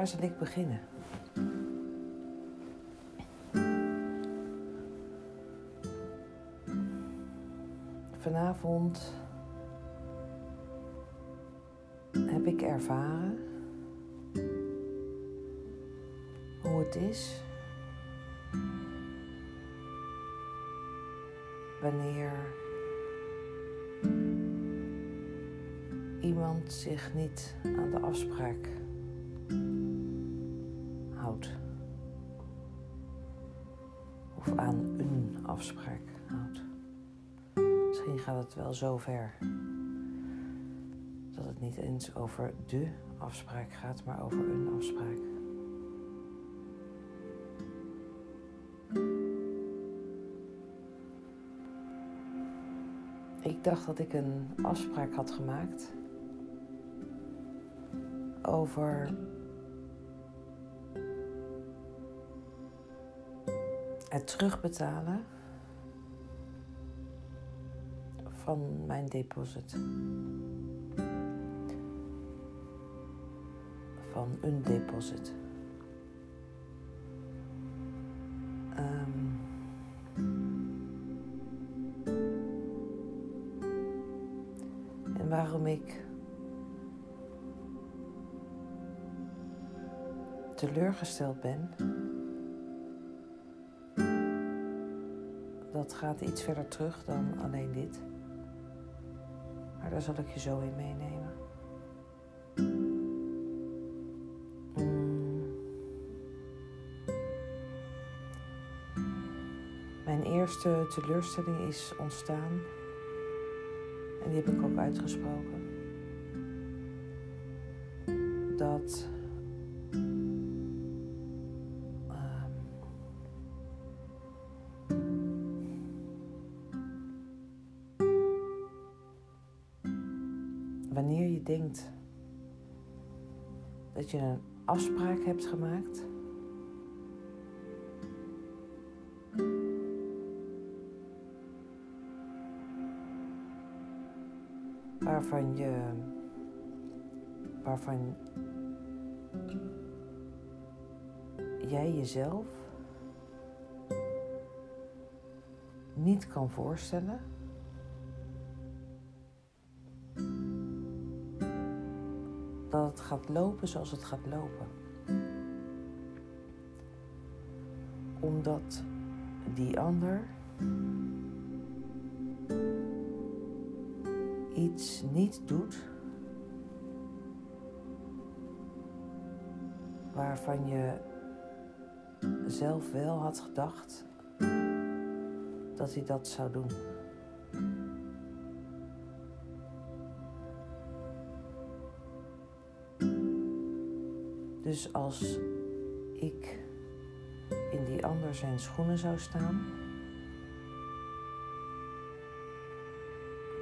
Waar zal ik beginnen? Vanavond heb ik ervaren hoe het is wanneer iemand zich niet aan de afspraak afspraak houdt. Misschien gaat het wel zo ver dat het niet eens over de afspraak gaat, maar over een afspraak. Ik dacht dat ik een afspraak had gemaakt over het terugbetalen van mijn deposit. Van een deposit. Um, en waarom ik teleurgesteld ben, dat gaat iets verder terug dan alleen dit. Maar daar zal ik je zo in meenemen. Mm. Mijn eerste teleurstelling is ontstaan. En die heb ik ook uitgesproken. Dat je een afspraak hebt gemaakt, waarvan je waarvan jij jezelf niet kan voorstellen dat het gaat lopen zoals het gaat lopen. Omdat die ander iets niet doet waarvan je zelf wel had gedacht dat hij dat zou doen. Dus als ik in die ander zijn schoenen zou staan,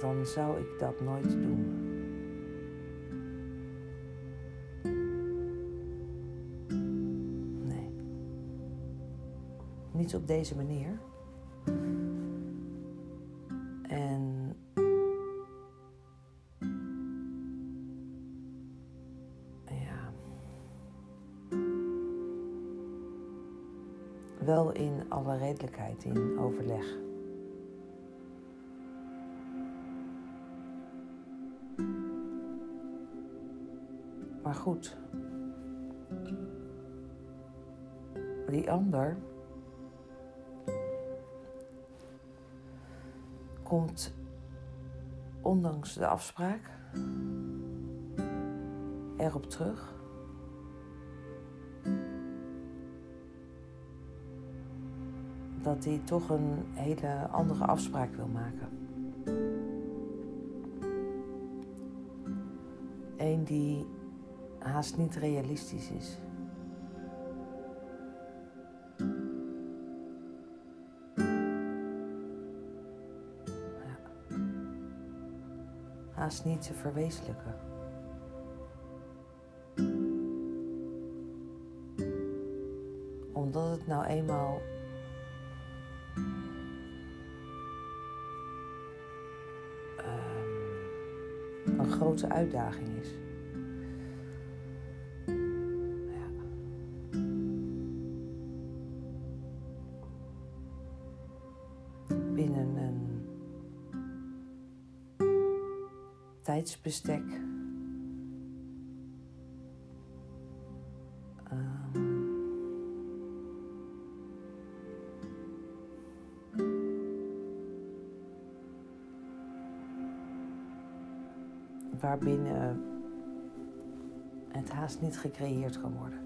dan zou ik dat nooit doen. Nee. Niet op deze manier. In overleg. Maar goed, die ander komt ondanks de afspraak erop terug. Dat hij toch een hele andere afspraak wil maken. Eén die haast niet realistisch is. Haast niet te verwezenlijken. Omdat het nou eenmaal een grote uitdaging is. Ja. Binnen een tijdsbestek haast niet gecreëerd kan worden.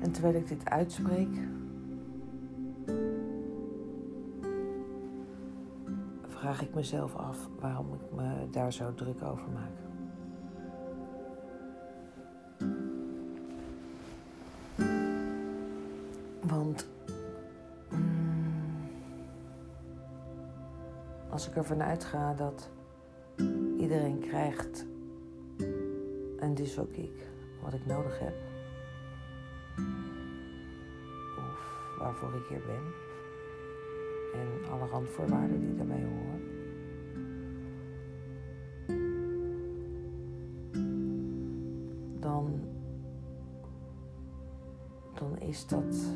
En terwijl ik dit uitspreek, vraag ik mezelf af waarom ik me daar zo druk over maak. Want mm, als ik ervan uitga dat iedereen krijgt en dus ook ik wat ik nodig heb, of waarvoor ik hier ben en alle randvoorwaarden die daarbij horen. Is dat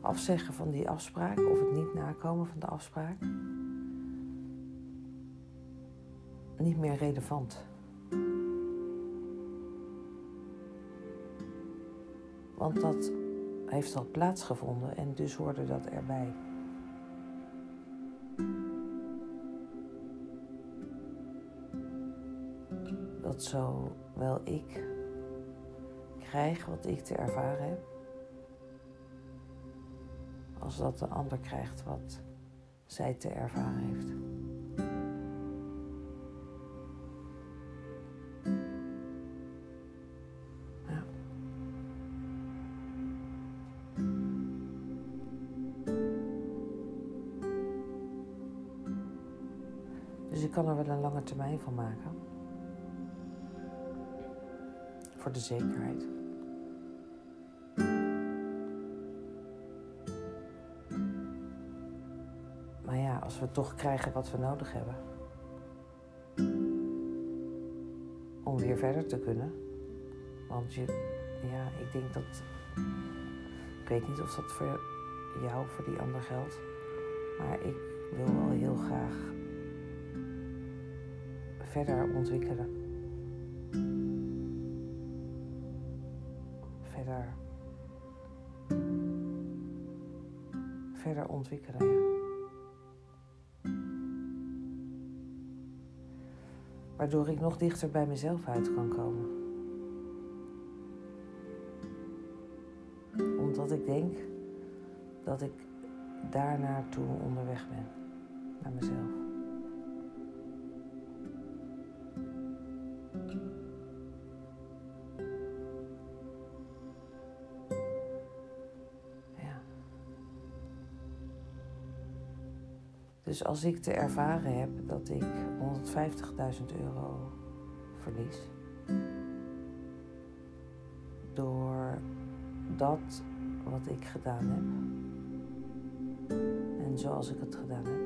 afzeggen van die afspraak of het niet nakomen van de afspraak niet meer relevant. Want dat heeft al plaatsgevonden en dus hoorde dat erbij. Dat zowel ik krijg wat ik te ervaren heb, als dat de ander krijgt wat zij te ervaren heeft. Ja. Dus ik kan er wel een lange termijn van maken. Voor de zekerheid. We toch krijgen wat we nodig hebben. Om weer verder te kunnen. Want je, ja, ik denk dat. Ik weet niet of dat voor jou, voor die ander geldt. Maar ik wil wel heel graag verder ontwikkelen. Verder. Verder ontwikkelen, ja. Waardoor ik nog dichter bij mezelf uit kan komen. Omdat ik denk dat ik daar naartoe onderweg ben. Naar mezelf. Dus als ik te ervaren heb dat ik 150.000 euro verlies. Door dat wat ik gedaan heb. En zoals ik het gedaan heb.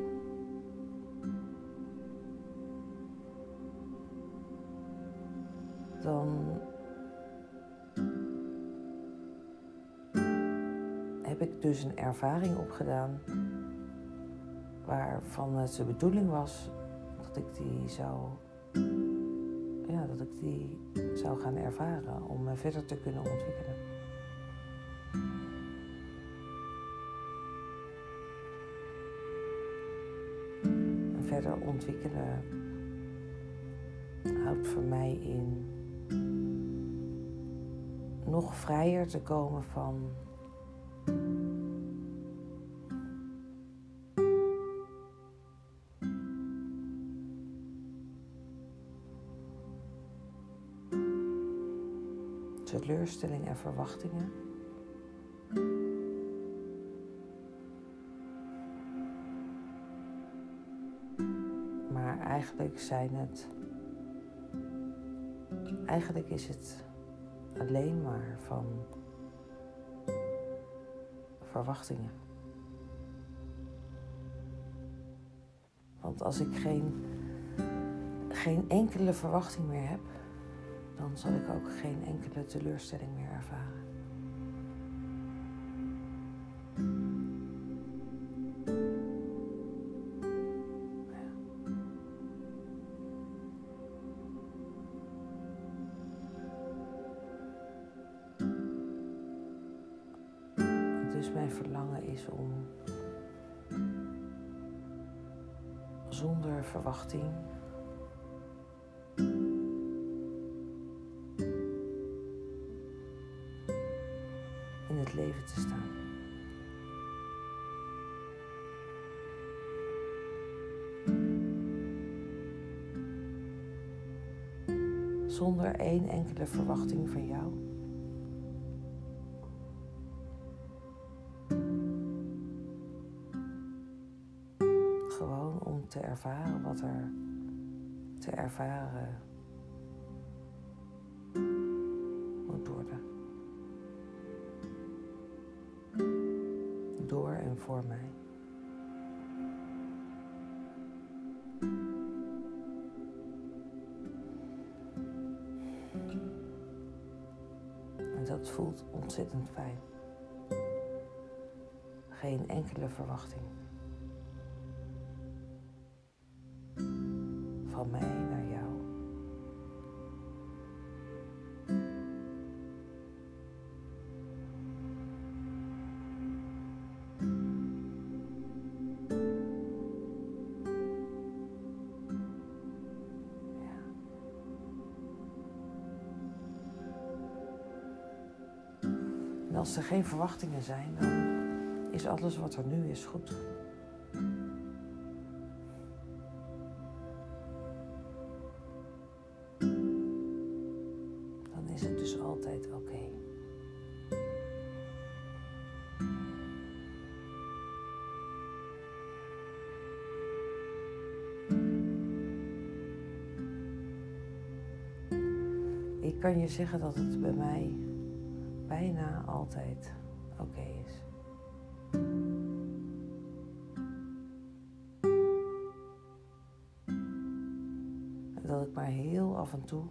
Dan heb ik dus een ervaring opgedaan waarvan het de bedoeling was dat ik die zou, ja, dat ik die zou gaan ervaren om me verder te kunnen ontwikkelen. En verder ontwikkelen houdt voor mij in nog vrijer te komen van en verwachtingen. Maar eigenlijk zijn het. Eigenlijk is het alleen maar van verwachtingen. Want als ik geen, geen enkele verwachting meer heb, dan zal ik ook geen enkele teleurstelling meer ervaren. Zonder één enkele verwachting van jou. Gewoon om te ervaren wat er te ervaren moet worden. Door en voor mij. Voelt ontzettend fijn. Geen enkele verwachting. Van mij geen verwachtingen zijn, dan is alles wat er nu is goed. Dan is het dus altijd oké. Ik kan je zeggen dat het bij mij altijd oké is. Dat ik maar heel af en toe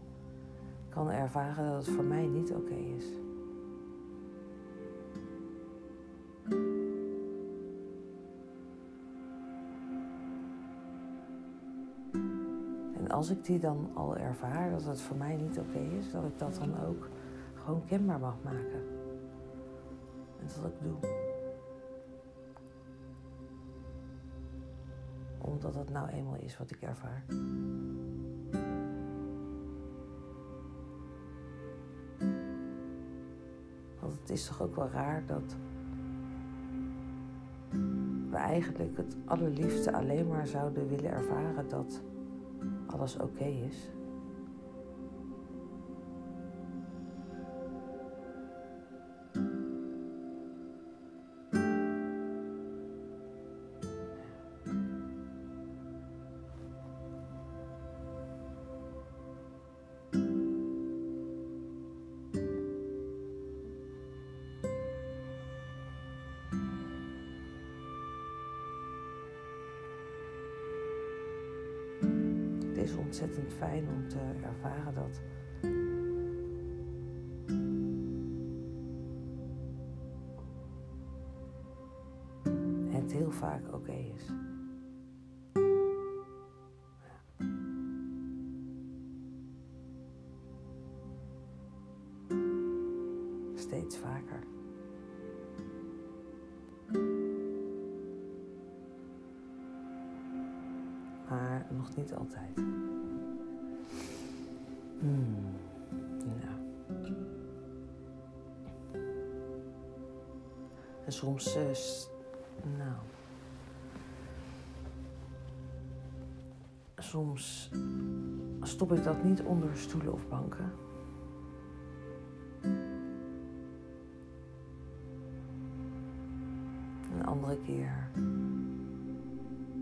kan ervaren dat het voor mij niet oké is. En als ik die dan al ervaar dat het voor mij niet oké is, dat ik dat dan ook gewoon kenbaar mag maken. En dat ik doe. Omdat het nou eenmaal is wat ik ervaar. Want het is toch ook wel raar dat we eigenlijk het allerliefste alleen maar zouden willen ervaren dat alles oké is. Is ontzettend fijn om te ervaren dat het heel vaak oké is. Soms, nou. Soms stop ik dat niet onder stoelen of banken. Een andere keer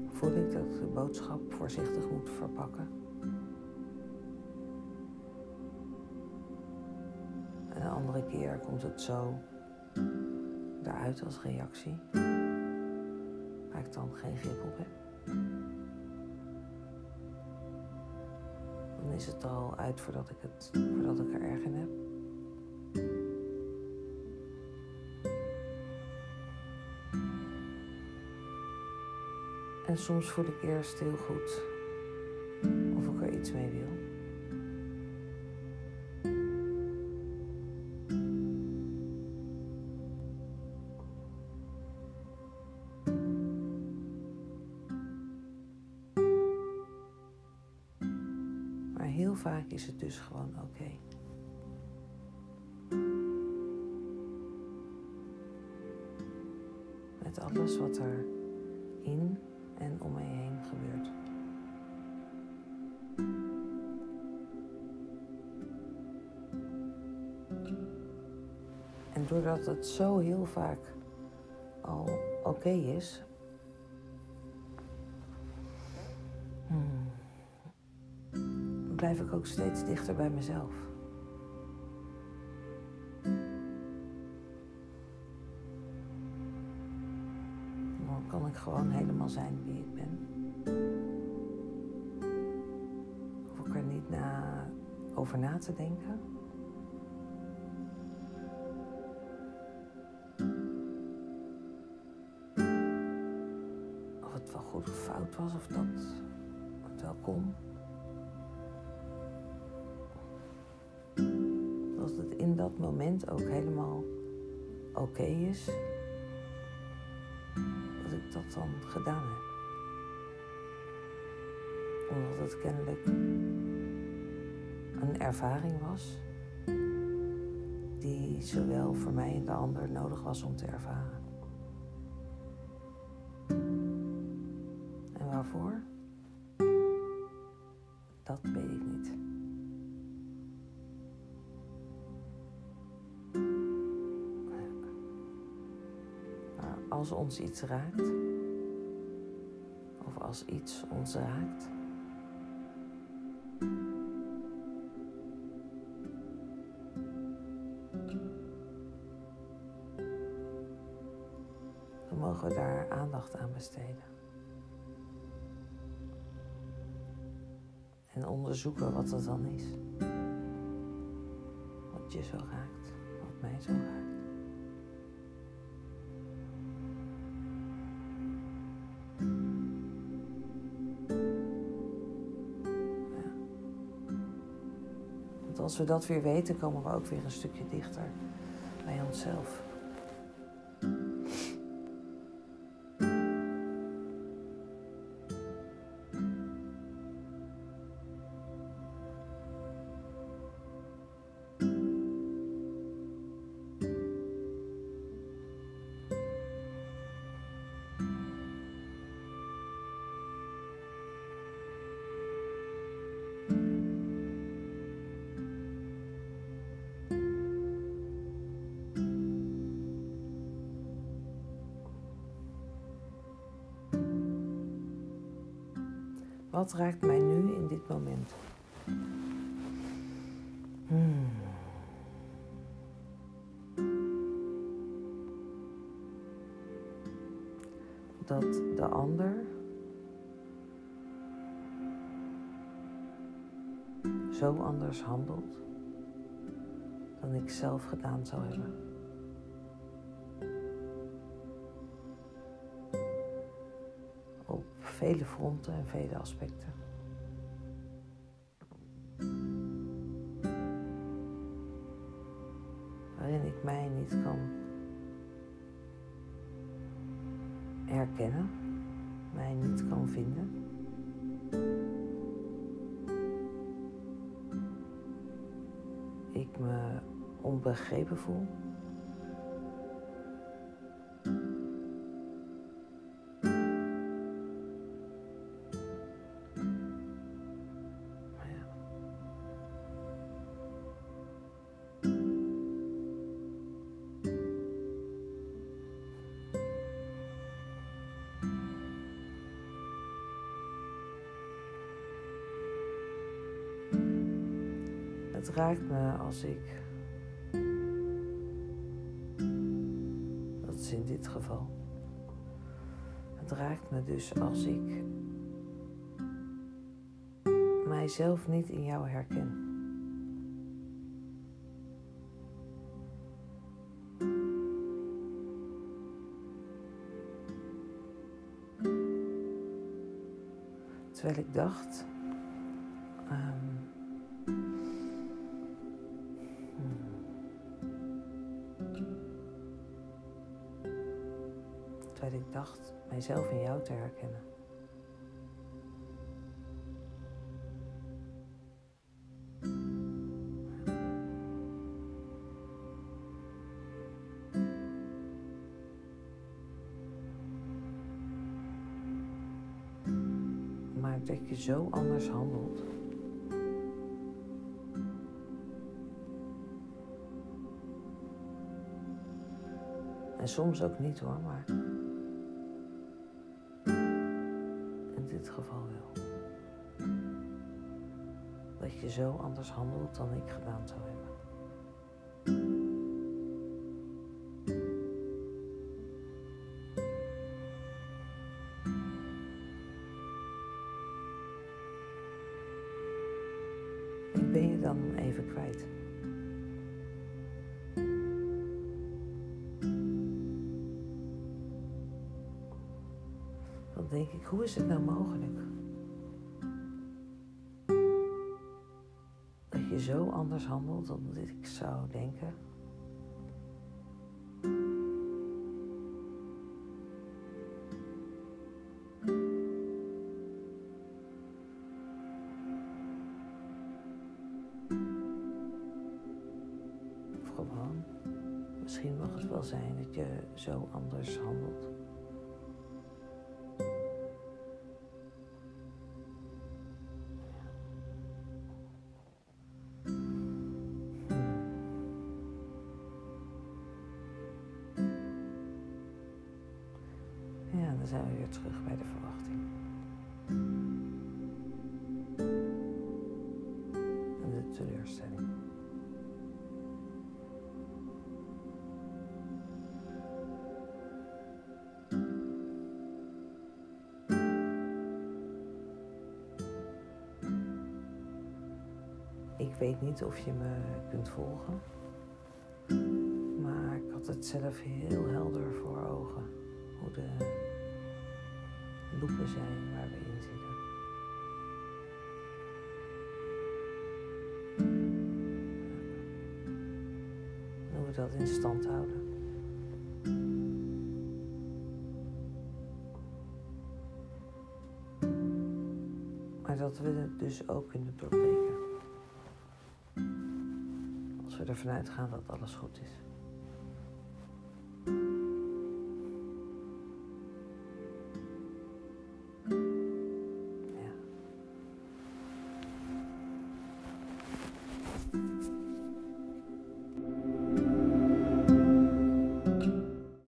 voel ik dat ik de boodschap voorzichtig moet verpakken. En een andere keer komt het zo uit als reactie, waar ik dan geen grip op heb. Dan is het al uit voordat ik, het, voordat ik er erg in heb. En soms voel ik eerst heel goed of ik er iets mee wil. Dus gewoon oké. Met alles wat er in en om mij heen gebeurt. En doordat het zo heel vaak al oké is, hmm, blijf ik ook steeds dichter bij mezelf. Dan kan ik gewoon helemaal zijn wie ik ben. Hoef ik er niet na, over na te denken. Of het wel goed of fout was, of dat het wel. Dat moment ook helemaal oké is dat ik dat dan gedaan heb. Omdat het kennelijk een ervaring was die zowel voor mij en de ander nodig was om te ervaren. Als ons iets raakt, of als iets ons raakt, dan mogen we daar aandacht aan besteden. En onderzoeken wat dat dan is. Wat je zo raakt, wat mij zo raakt. Als we dat weer weten, komen we ook weer een stukje dichter bij onszelf. Wat raakt mij nu in dit moment? Hmm. Dat de ander zo anders handelt dan ik zelf gedaan zou hebben. Op vele fronten en vele aspecten. Waarin ik mij niet kan herkennen, mij niet kan vinden. Ik me onbegrepen voel. Raakt me als ik. Dat is in dit geval. Het raakt me dus als ik mijzelf niet in jou herken. Terwijl ik dacht. Terwijl ik dacht mijzelf in jou te herkennen. Maar dat je zo anders handelt. En soms ook niet hoor, maar geval wel. Dat je zo anders handelt dan ik gedaan zou hebben. Ik ben je dan even kwijt. Hoe is het nou mogelijk? Dat je zo anders handelt dan ik zou denken. Of gewoon, misschien mag het wel zijn dat je zo anders handelt. Zijn we weer terug bij de verwachting. En de teleurstelling. Ik weet niet of je me kunt volgen, maar ik had het zelf heel helder zijn waar we in zitten. En hoe we dat in stand houden. Maar dat we het dus ook kunnen doorbreken. Als we ervan uitgaan dat alles goed is.